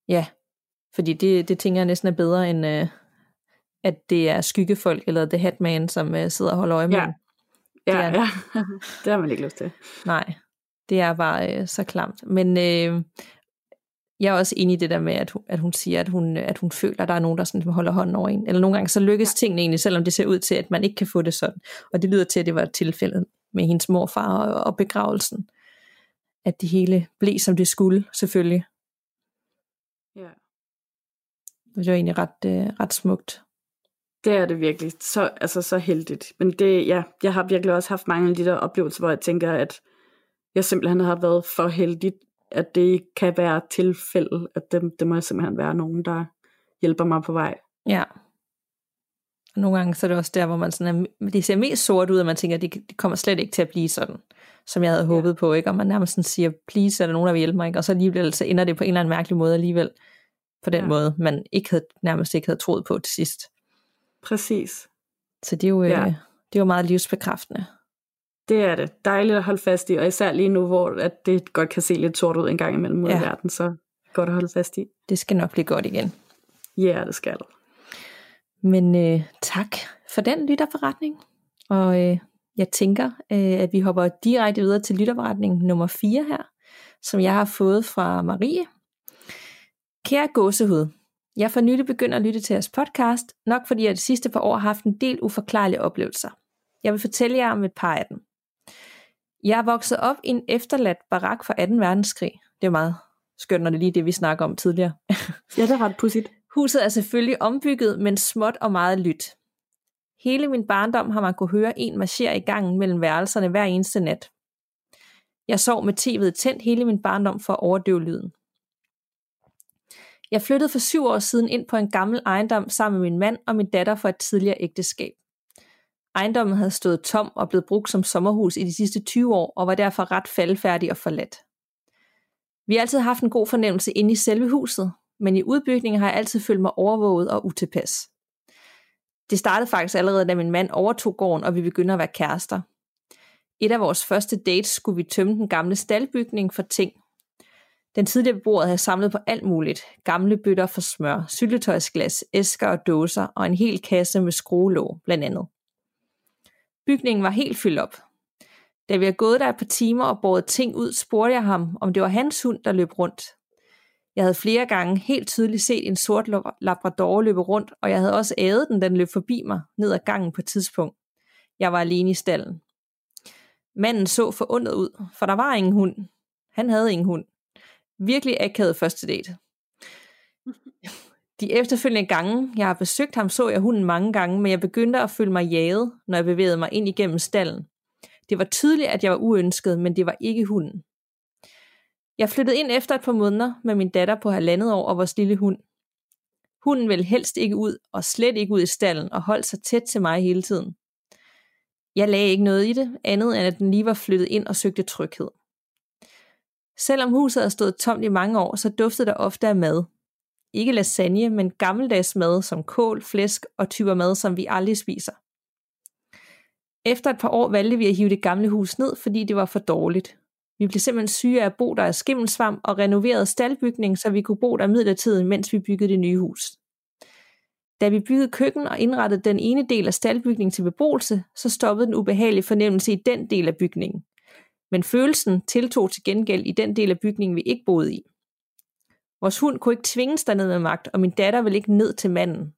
Ja, fordi det, det tænker jeg næsten er bedre, end øh, at det er skyggefolk, eller The Hatman, som øh, sidder og holder øje med ja. Ja, det er, ja. det har man ikke lyst til. Nej, det er bare øh, så klamt. Men øh, jeg er også enig i det der med, at hun, at hun siger, at hun, at hun føler, at der er nogen, der sådan holder hånden over en. Eller nogle gange så lykkes ja. tingene egentlig, selvom det ser ud til, at man ikke kan få det sådan. Og det lyder til, at det var tilfældet med hendes morfar og, og begravelsen. At det hele blev, som det skulle, selvfølgelig. Ja. Det var egentlig ret, øh, ret smukt. Det er det virkelig. Så, altså, så heldigt. Men det, ja, jeg har virkelig også haft mange af de der oplevelser, hvor jeg tænker, at jeg simpelthen har været for heldig, at det kan være tilfælde, at det, det må simpelthen være nogen, der hjælper mig på vej. Ja. Og nogle gange så er det også der, hvor man sådan er, det ser mest sort ud, og man tænker, at det, det kommer slet ikke til at blive sådan, som jeg havde ja. håbet på, ikke? Og man nærmest sådan siger, please, er der nogen, der vil hjælpe mig, ikke? Og så alligevel, så ender det på en eller anden mærkelig måde alligevel, på den ja. måde, man ikke havde, nærmest ikke havde troet på til sidst. Præcis. Så det er jo, ja. øh, det er jo meget livsbekræftende. Det er det. Dejligt at holde fast i, og især lige nu, hvor at det godt kan se lidt sort ud en gang imellem mod ja. verden, så godt at holde fast i. Det skal nok blive godt igen. Ja, det skal Men øh, tak for den lytterforretning. Og øh, jeg tænker, øh, at vi hopper direkte videre til lytterforretning nummer 4 her, som jeg har fået fra Marie. Kære gåsehud, jeg for nylig begyndt at lytte til jeres podcast, nok fordi jeg de sidste par år har haft en del uforklarlige oplevelser. Jeg vil fortælle jer om et par af dem. Jeg er vokset op i en efterladt barak fra 2. verdenskrig. Det er meget skønt, når det er lige det, vi snakker om tidligere. ja, det er ret pudsigt. Huset er selvfølgelig ombygget, men småt og meget lyt. Hele min barndom har man kunne høre en marchere i gangen mellem værelserne hver eneste nat. Jeg sov med tv'et tændt hele min barndom for at overdøve lyden. Jeg flyttede for syv år siden ind på en gammel ejendom sammen med min mand og min datter for et tidligere ægteskab. Ejendommen havde stået tom og blevet brugt som sommerhus i de sidste 20 år og var derfor ret faldfærdig og forladt. Vi har altid haft en god fornemmelse inde i selve huset, men i udbygningen har jeg altid følt mig overvåget og utilpas. Det startede faktisk allerede, da min mand overtog gården, og vi begyndte at være kærester. Et af vores første dates skulle vi tømme den gamle staldbygning for ting. Den tidligere beboer havde samlet på alt muligt. Gamle bøtter for smør, syltetøjsglas, æsker og dåser og en hel kasse med skruelåg, blandt andet. Bygningen var helt fyldt op. Da vi havde gået der et par timer og båret ting ud, spurgte jeg ham, om det var hans hund, der løb rundt. Jeg havde flere gange helt tydeligt set en sort labrador løbe rundt, og jeg havde også ædet den, den løb forbi mig ned ad gangen på et tidspunkt. Jeg var alene i stallen. Manden så forundret ud, for der var ingen hund. Han havde ingen hund. Virkelig akavet første date. De efterfølgende gange, jeg har besøgt ham, så jeg hunden mange gange, men jeg begyndte at føle mig jaget, når jeg bevægede mig ind igennem stallen. Det var tydeligt, at jeg var uønsket, men det var ikke hunden. Jeg flyttede ind efter et par måneder med min datter på halvandet år og vores lille hund. Hunden ville helst ikke ud, og slet ikke ud i stallen, og holdt sig tæt til mig hele tiden. Jeg lagde ikke noget i det, andet end at den lige var flyttet ind og søgte tryghed. Selvom huset havde stået tomt i mange år, så duftede der ofte af mad, ikke lasagne, men gammeldags mad som kål, flæsk og typer mad, som vi aldrig spiser. Efter et par år valgte vi at hive det gamle hus ned, fordi det var for dårligt. Vi blev simpelthen syge af at bo der af skimmelsvamp og renoverede staldbygningen, så vi kunne bo der midlertidigt, mens vi byggede det nye hus. Da vi byggede køkken og indrettede den ene del af staldbygningen til beboelse, så stoppede den ubehagelige fornemmelse i den del af bygningen. Men følelsen tiltog til gengæld i den del af bygningen, vi ikke boede i. Vores hund kunne ikke tvinges derned med magt, og min datter ville ikke ned til manden.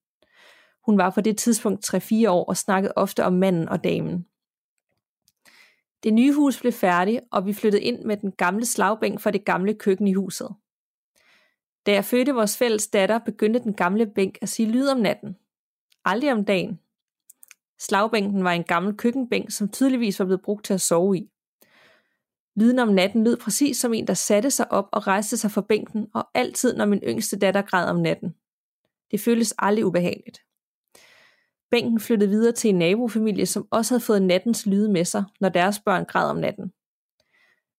Hun var på det tidspunkt 3-4 år og snakkede ofte om manden og damen. Det nye hus blev færdigt, og vi flyttede ind med den gamle slagbænk fra det gamle køkken i huset. Da jeg fødte vores fælles datter, begyndte den gamle bænk at sige lyd om natten. Aldrig om dagen. Slagbænken var en gammel køkkenbænk, som tydeligvis var blevet brugt til at sove i. Lyden om natten lød præcis som en, der satte sig op og rejste sig fra bænken, og altid når min yngste datter græd om natten. Det føltes aldrig ubehageligt. Bænken flyttede videre til en nabofamilie, som også havde fået nattens lyde med sig, når deres børn græd om natten.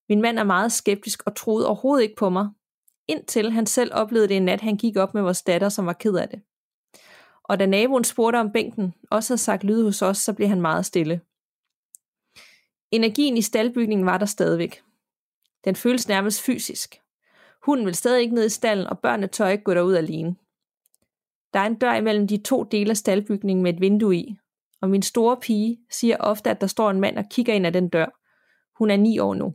Min mand er meget skeptisk og troede overhovedet ikke på mig, indtil han selv oplevede det en nat, han gik op med vores datter, som var ked af det. Og da naboen spurgte om bænken også havde sagt lyde hos os, så blev han meget stille. Energien i staldbygningen var der stadigvæk. Den føles nærmest fysisk. Hunden vil stadig ikke ned i stallen, og børnene tør ikke gå derud alene. Der er en dør imellem de to dele af staldbygningen med et vindue i, og min store pige siger ofte, at der står en mand og kigger ind ad den dør. Hun er ni år nu.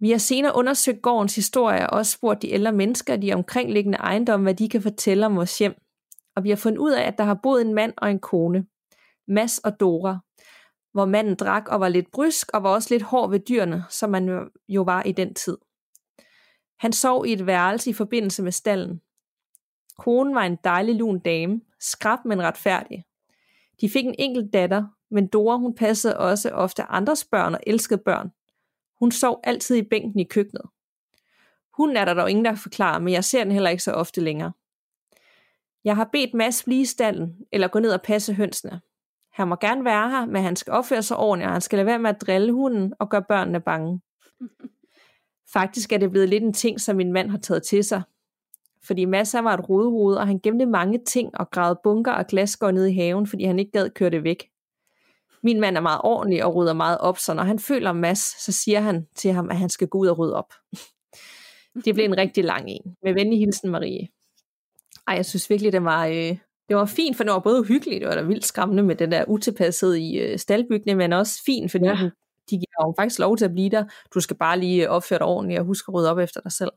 Vi har senere undersøgt gårdens historie og også spurgt de ældre mennesker i de omkringliggende ejendomme, hvad de kan fortælle om vores hjem. Og vi har fundet ud af, at der har boet en mand og en kone, Mads og Dora, hvor manden drak og var lidt brysk og var også lidt hård ved dyrene, som man jo var i den tid. Han sov i et værelse i forbindelse med stallen. Konen var en dejlig lun dame, skrab men retfærdig. De fik en enkelt datter, men Dora hun passede også ofte andres børn og elskede børn. Hun sov altid i bænken i køkkenet. Hun er der dog ingen, der forklarer, men jeg ser den heller ikke så ofte længere. Jeg har bedt Mads blive i stallen, eller gå ned og passe hønsene. Han må gerne være her, men han skal opføre sig ordentligt, og han skal lade være med at drille hunden og gøre børnene bange. Faktisk er det blevet lidt en ting, som min mand har taget til sig. Fordi Mads var et rodehoved, og han gemte mange ting og gravede bunker og glasgård ned i haven, fordi han ikke gad køre det væk. Min mand er meget ordentlig og rydder meget op, så når han føler Mads, så siger han til ham, at han skal gå ud og rydde op. det blev en rigtig lang en. Med venlig hilsen, Marie. Ej, jeg synes virkelig, det var, øh, det var fint, for det var både hyggeligt, og det var vildt skræmmende med det der utilpasset i øh, staldbygningen, men også fint, fordi ja. de giver jo faktisk lov til at blive der. Du skal bare lige opføre dig ordentligt og huske at rydde op efter dig selv.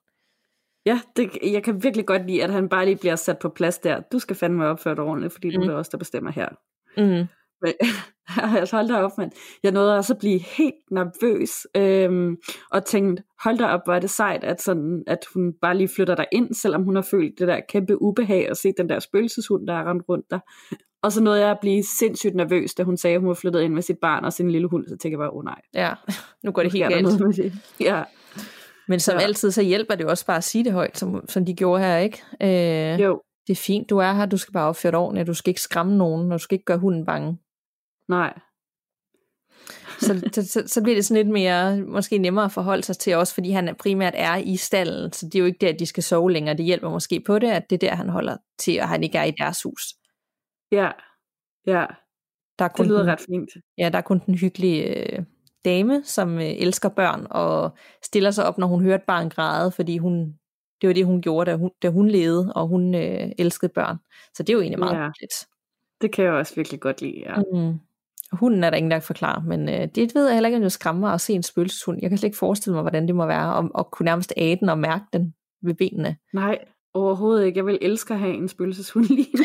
Ja, det, jeg kan virkelig godt lide, at han bare lige bliver sat på plads der. Du skal fandme opføre dig ordentligt, fordi mm. du er også der bestemmer her. Mm. Men, altså hold da op, mand. Jeg nåede også at blive helt nervøs, øhm, og tænkte, hold da op, hvor er det sejt, at, sådan, at hun bare lige flytter dig ind, selvom hun har følt det der kæmpe ubehag, og set den der spøgelseshund, der er rendt rundt der. Og så nåede jeg at blive sindssygt nervøs, da hun sagde, at hun var flyttet ind med sit barn og sin lille hund, så tænkte jeg bare, åh oh, nej. Ja, nu går det helt galt. Noget med det. Ja. Men som ja. altid, så hjælper det jo også bare at sige det højt, som, som de gjorde her, ikke? Øh, jo. Det er fint, du er her, du skal bare opføre dig ordentligt, du skal ikke skræmme nogen, og du skal ikke gøre hunden bange. Nej. så, så, så bliver det sådan lidt mere, måske nemmere at forholde sig til, også fordi han primært er i stallen, så det er jo ikke der, at de skal sove længere. Det hjælper måske på det, at det er der, han holder til, og han ikke er i deres hus. Ja, ja. Der er kun det lyder den, ret fint. Ja, der er kun den hyggelige øh, dame, som øh, elsker børn, og stiller sig op, når hun hører et barn græde, fordi hun, det var det, hun gjorde, da hun, da hun levede, og hun øh, elskede børn. Så det er jo egentlig meget ja. hyggeligt. Det kan jeg også virkelig godt lide, ja. Mm. Hunden er der ingen, der kan forklare, men øh, det ved jeg heller ikke, om det skræmmer at se en spøgelseshund. Jeg kan slet ikke forestille mig, hvordan det må være, om at kunne nærmest æde den og mærke den ved benene. Nej, overhovedet ikke. Jeg vil elske at have en spøgelseshund lige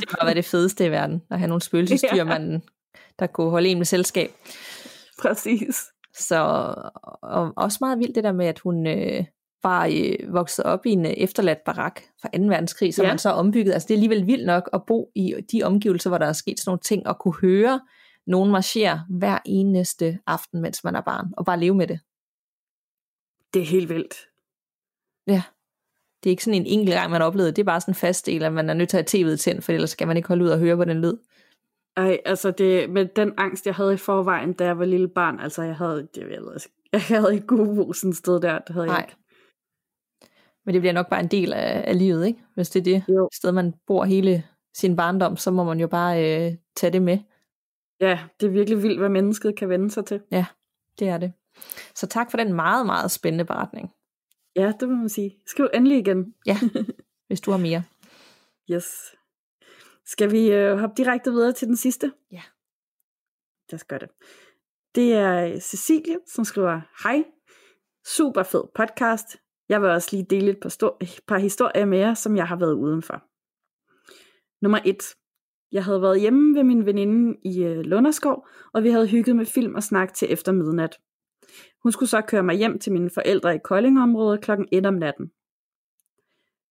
Det må være det fedeste i verden, at have nogle spøgelsesdyrmanden, ja. der kunne holde en med selskab. Præcis. Så og også meget vildt det der med, at hun, øh, var øh, vokset op i en øh, efterladt barak fra 2. verdenskrig, som ja. man så ombygget. Altså det er alligevel vildt nok at bo i de omgivelser, hvor der er sket sådan nogle ting, og kunne høre nogen marchere hver eneste aften, mens man er barn, og bare leve med det. Det er helt vildt. Ja. Det er ikke sådan en enkelt gang, man har oplevet det. er bare sådan en fast del, at man er nødt til at have tv'et tændt, for ellers skal man ikke holde ud og høre på den lyd. Ej, altså det, med den angst, jeg havde i forvejen, da jeg var lille barn, altså jeg havde, det, jeg, ved, jeg havde ikke god sted der, det havde Nej. jeg ikke. Men det bliver nok bare en del af, af livet, ikke? Hvis det er det jo. sted, man bor hele sin barndom, så må man jo bare øh, tage det med. Ja, det er virkelig vildt, hvad mennesket kan vende sig til. Ja, det er det. Så tak for den meget, meget spændende beretning. Ja, det må man sige. Skriv endelig igen. Ja, hvis du har mere. Yes. Skal vi øh, hoppe direkte videre til den sidste? Ja. Lad os gøre det. Det er Cecilie, som skriver, Hej, Super fed podcast. Jeg vil også lige dele et par, stor, par historier med jer, som jeg har været udenfor. Nummer 1. Jeg havde været hjemme ved min veninde i øh, Lunderskov, og vi havde hygget med film og snak til efter midnat. Hun skulle så køre mig hjem til mine forældre i Koldingområdet klokken 1 om natten.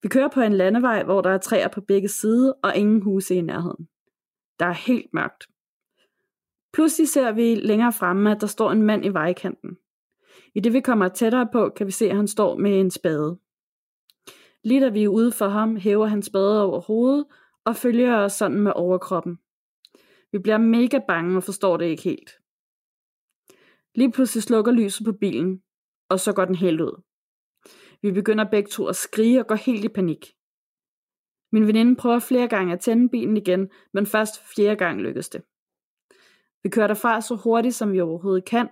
Vi kører på en landevej, hvor der er træer på begge sider og ingen huse i nærheden. Der er helt mørkt. Pludselig ser vi længere fremme, at der står en mand i vejkanten. I det vi kommer tættere på, kan vi se, at han står med en spade. Lige da vi er ude for ham, hæver han spade over hovedet og følger os sådan med overkroppen. Vi bliver mega bange og forstår det ikke helt. Lige pludselig slukker lyset på bilen, og så går den helt ud. Vi begynder begge to at skrige og går helt i panik. Min veninde prøver flere gange at tænde bilen igen, men først fjerde gang lykkes det. Vi kører derfra så hurtigt, som vi overhovedet kan,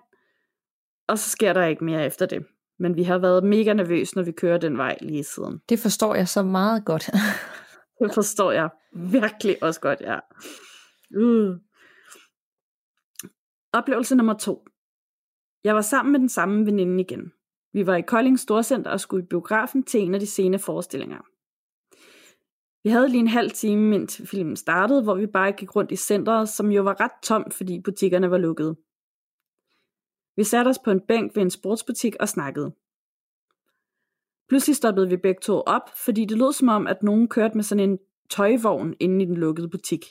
og så sker der ikke mere efter det. Men vi har været mega nervøse, når vi kører den vej lige siden. Det forstår jeg så meget godt. det forstår jeg virkelig også godt, ja. Uh. Oplevelse nummer to. Jeg var sammen med den samme veninde igen. Vi var i Kolding Storcenter og skulle i biografen til en af de sene forestillinger. Vi havde lige en halv time, indtil filmen startede, hvor vi bare gik rundt i centret, som jo var ret tomt, fordi butikkerne var lukkede. Vi satte os på en bænk ved en sportsbutik og snakkede. Pludselig stoppede vi begge to op, fordi det lød som om, at nogen kørte med sådan en tøjvogn inde i den lukkede butik.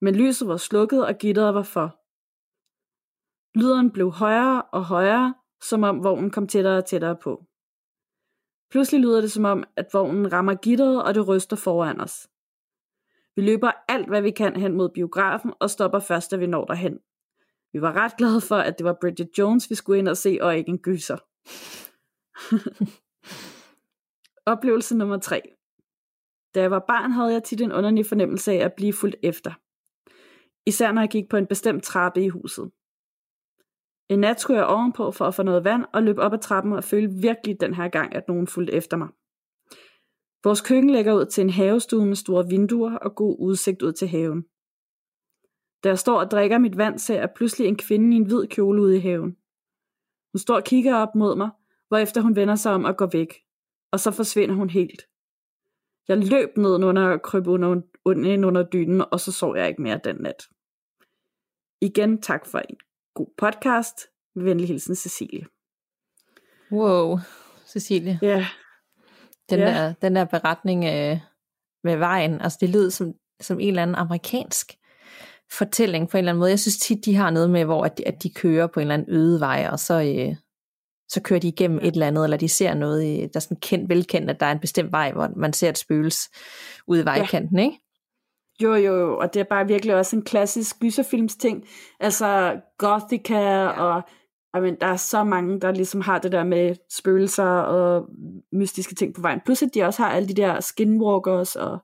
Men lyset var slukket, og gitteret var for. Lyden blev højere og højere, som om vognen kom tættere og tættere på. Pludselig lyder det som om, at vognen rammer gitteret, og det ryster foran os. Vi løber alt, hvad vi kan hen mod biografen, og stopper først, da vi når derhen. Vi var ret glade for, at det var Bridget Jones, vi skulle ind og se, og ikke en gyser. Oplevelse nummer 3. Da jeg var barn, havde jeg tit en underlig fornemmelse af at blive fuldt efter. Især når jeg gik på en bestemt trappe i huset. En nat skulle jeg ovenpå for at få noget vand og løb op ad trappen og følte virkelig den her gang, at nogen fulgte efter mig. Vores køkken ligger ud til en havestue med store vinduer og god udsigt ud til haven. Da jeg står og drikker mit vand, ser jeg pludselig en kvinde i en hvid kjole ude i haven. Hun står og kigger op mod mig, hvorefter hun vender sig om og går væk, og så forsvinder hun helt. Jeg løb ned under og kryb under, under, under dynen, og så sov jeg ikke mere den nat. Igen tak for en god podcast. Venlig hilsen, Cecilie. Wow, Cecilie. Ja. Den, Ja. der, den der beretning øh, med vejen, altså det lyder som, som en eller anden amerikansk fortælling på en eller anden måde. Jeg synes tit, de har noget med, hvor at de, at de kører på en eller anden øde vej, og så, øh, så kører de igennem et eller andet, eller de ser noget, i- der er sådan kendt, velkendt, at der er en bestemt vej, hvor man ser et spøgels ude i vejkanten, ikke? Jo, jo, jo, og det er bare virkelig også en klassisk gyserfilms ting. Altså Gothica, ja. og I mean, der er så mange, der ligesom har det der med spøgelser og mystiske ting på vejen. Plus at de også har alle de der skinwalkers og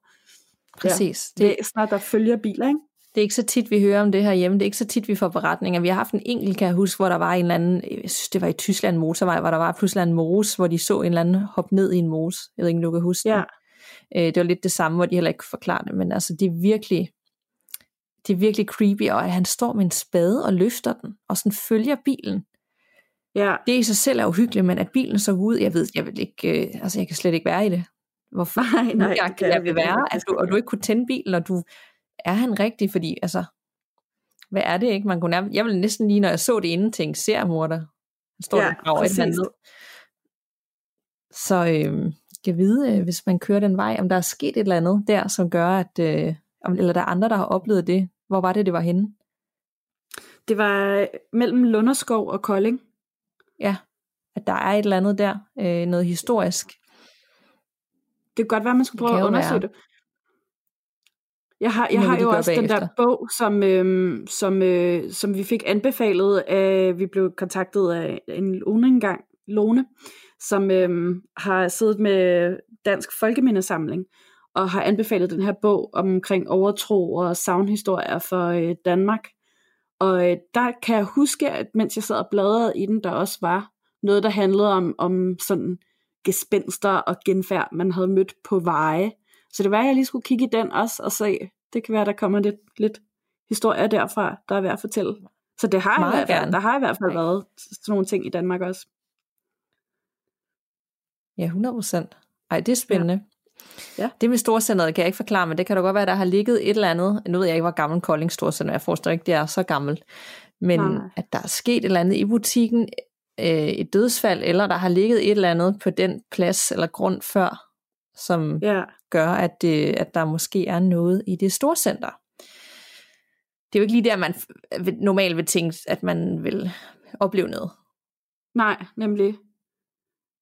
Præcis. ja, Det, væsener, der følger biler, ikke? Det er ikke så tit, vi hører om det her hjemme. Det er ikke så tit, vi får beretninger. Vi har haft en enkelt, kan jeg huske, hvor der var en eller anden, jeg synes, det var i Tyskland motorvej, hvor der var pludselig en mose, hvor de så en eller anden hoppe ned i en mose. Jeg ved ikke, om du kan huske Ja, det. Øh, det var lidt det samme, hvor de heller ikke kunne forklare det, men altså, det er virkelig, det er virkelig creepy, og at han står med en spade og løfter den, og sådan følger bilen. ja, Det i sig selv er uhyggeligt, men at bilen så ud, jeg ved, jeg vil ikke, øh, altså jeg kan slet ikke være i det. Hvorfor? nej, nej. jeg, jeg vil være, du, og du ikke kunne tænde bilen, og du, er han rigtig, fordi altså, hvad er det ikke? Man kunne nærmest, jeg ville næsten lige, når jeg så det inden, tænke, ser jeg morder? Han står Ja, der og graver et eller andet. Så øh, jeg vide, øh, hvis man kører den vej, om der er sket et eller andet der, som gør, at, øh, eller der er andre, der har oplevet det. Hvor var det, det var henne? Det var mellem Lunderskov og Kolding. Ja, at der er et eller andet der, øh, noget historisk. Det kan godt være, man skulle prøve at undersøge være. det. Jeg har, jeg har jo også den der bagefter. bog, som, øhm, som, øh, som vi fik anbefalet af, vi blev kontaktet af en Lone engang, Lone, som øhm, har siddet med Dansk Folkemindesamling, og har anbefalet den her bog omkring overtro og savnhistorier for øh, Danmark. Og øh, der kan jeg huske, at mens jeg sad og bladrede i den, der også var noget, der handlede om, om sådan gespenster og genfærd, man havde mødt på veje. Så det var, at jeg lige skulle kigge i den også og se, det kan være, der kommer lidt, lidt historier derfra, der er værd at fortælle. Så det har i Meget hvert fald, gerne. der har i hvert fald Ja. været sådan nogle ting i Danmark også. Ja, 100 procent. Ej, det er spændende. Ja. Det med storcenteret kan jeg ikke forklare, men det kan da godt være, at der har ligget et eller andet. Nu ved jeg ikke, hvor gammel Kolding Storcenter er. Jeg forestiller ikke, det er så gammelt. Men Nej. at der er sket et eller andet i butikken, øh, et dødsfald, eller der har ligget et eller andet på den plads eller grund før, som Ja, gør, at, det, at der måske er noget i det storcenter. Det er jo ikke lige der, man normalt vil tænke, at man vil opleve noget. nej, nemlig.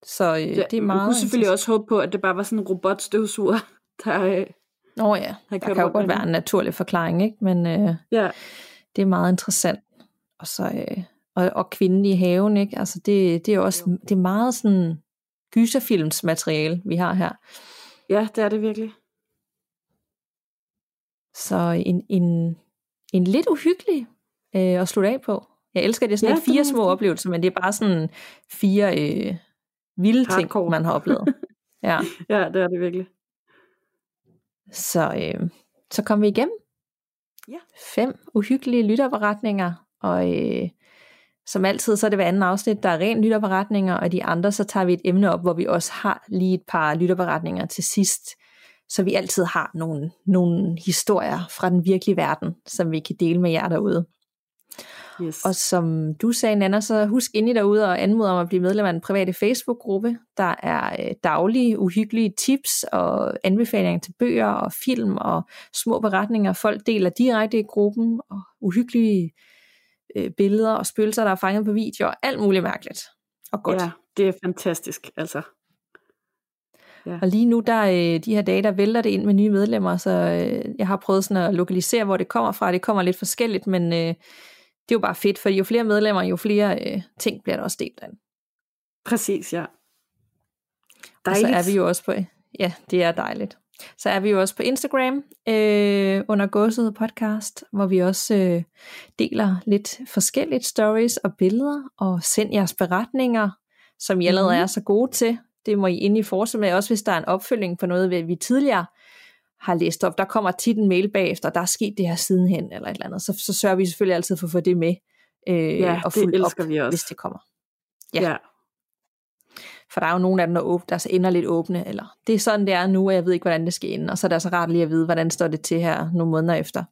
Så øh, det, det er Man meget... kunne selvfølgelig også håbe på, at det bare var sådan en robotstøvsuger, der... Øh, Nå ja, der kørt kan jo godt være en naturlig forklaring, ikke? men øh, ja, det er meget interessant. Og så øh, og, og kvinden i haven, ikke? Altså det, det er også det er meget sådan gyserfilmsmateriale, vi har her. ja, det er det virkelig. Så en, en, en lidt uhyggelig øh, at slutte af på. Jeg elsker, at det er sådan Ja, det fire små sige. oplevelser, men det er bare sådan fire øh, vilde ting, Hardcore. man har oplevet. Ja, Ja, det er det virkelig. så, øh, så kom vi igennem. Ja. Fem uhyggelige lytterberetninger, og øh, som altid, så er det hver anden afsnit, der er ren lytterberetninger, og de andre, så tager vi et emne op, hvor vi også har lige et par lytterberetninger til sidst, så vi altid har nogle, nogle historier fra den virkelige verden, som vi kan dele med jer derude. Yes. Og som du sagde, Nana, så husk ind i derude og anmod om at blive medlem af den private Facebook-gruppe. Der er øh, daglige, uhyggelige tips og anbefalinger til bøger og film og små beretninger. Folk deler direkte i gruppen og uhyggelige øh, billeder og spøgelser, der er fanget på video og alt muligt mærkeligt og godt. Ja, det er fantastisk, altså. Og lige nu, der øh, de her dage, der vælter det ind med nye medlemmer, så øh, jeg har prøvet sådan at lokalisere, hvor det kommer fra. Det kommer lidt forskelligt, men øh, det er jo bare fedt, for jo flere medlemmer, jo flere øh, ting bliver der også delt af. Præcis, ja. Og så Dejligt. er vi jo også på, ja, det er dejligt. Så er vi jo også på Instagram øh, under Gåset podcast, hvor vi også øh, deler lidt forskelligt stories og billeder, og send jeres beretninger, som I allerede Mhm. er så gode til. Det må I ind i fortsætte med, også hvis der er en opfølging på noget, vi tidligere har læst op. Der kommer tit en mail bagefter, der er sket det her sidenhen, eller et eller andet. Så, så sørger vi selvfølgelig altid for at få det med. Øh, Ja, og det fuldt elsker op, vi også. hvis det kommer. Ja. Ja. For der er jo nogle af dem, der, åb- der så ender lidt åbne, eller det er sådan, det er nu, og jeg ved ikke, hvordan det skal ende. Og så er det altså rart lige at vide, hvordan står det til her nogle måneder efter.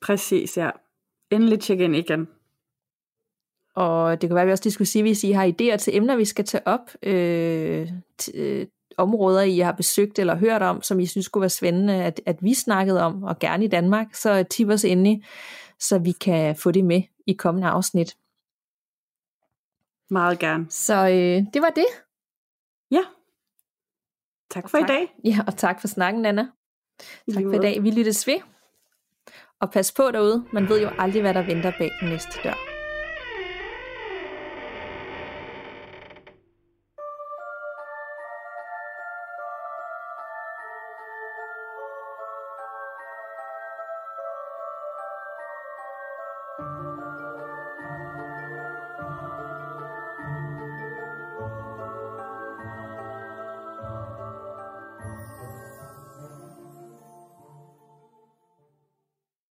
Præcis, ja. Endelig tjek ind igen. Og det kan være, at vi også lige skulle sige, hvis I har idéer til emner, vi skal tage op, øh, t- øh, områder, I har besøgt eller hørt om, som I synes kunne være spændende, at, at vi snakkede om, og gerne i Danmark, så tip os endelig, så vi kan få det med i kommende afsnit. Meget gerne. Så øh, det var det. Tak for tak. i dag. Ja, og tak for snakken. I Tak for i dag. Vi lyttes ved. Og pas på derude. Man ved jo aldrig, hvad der venter bag den næste dør.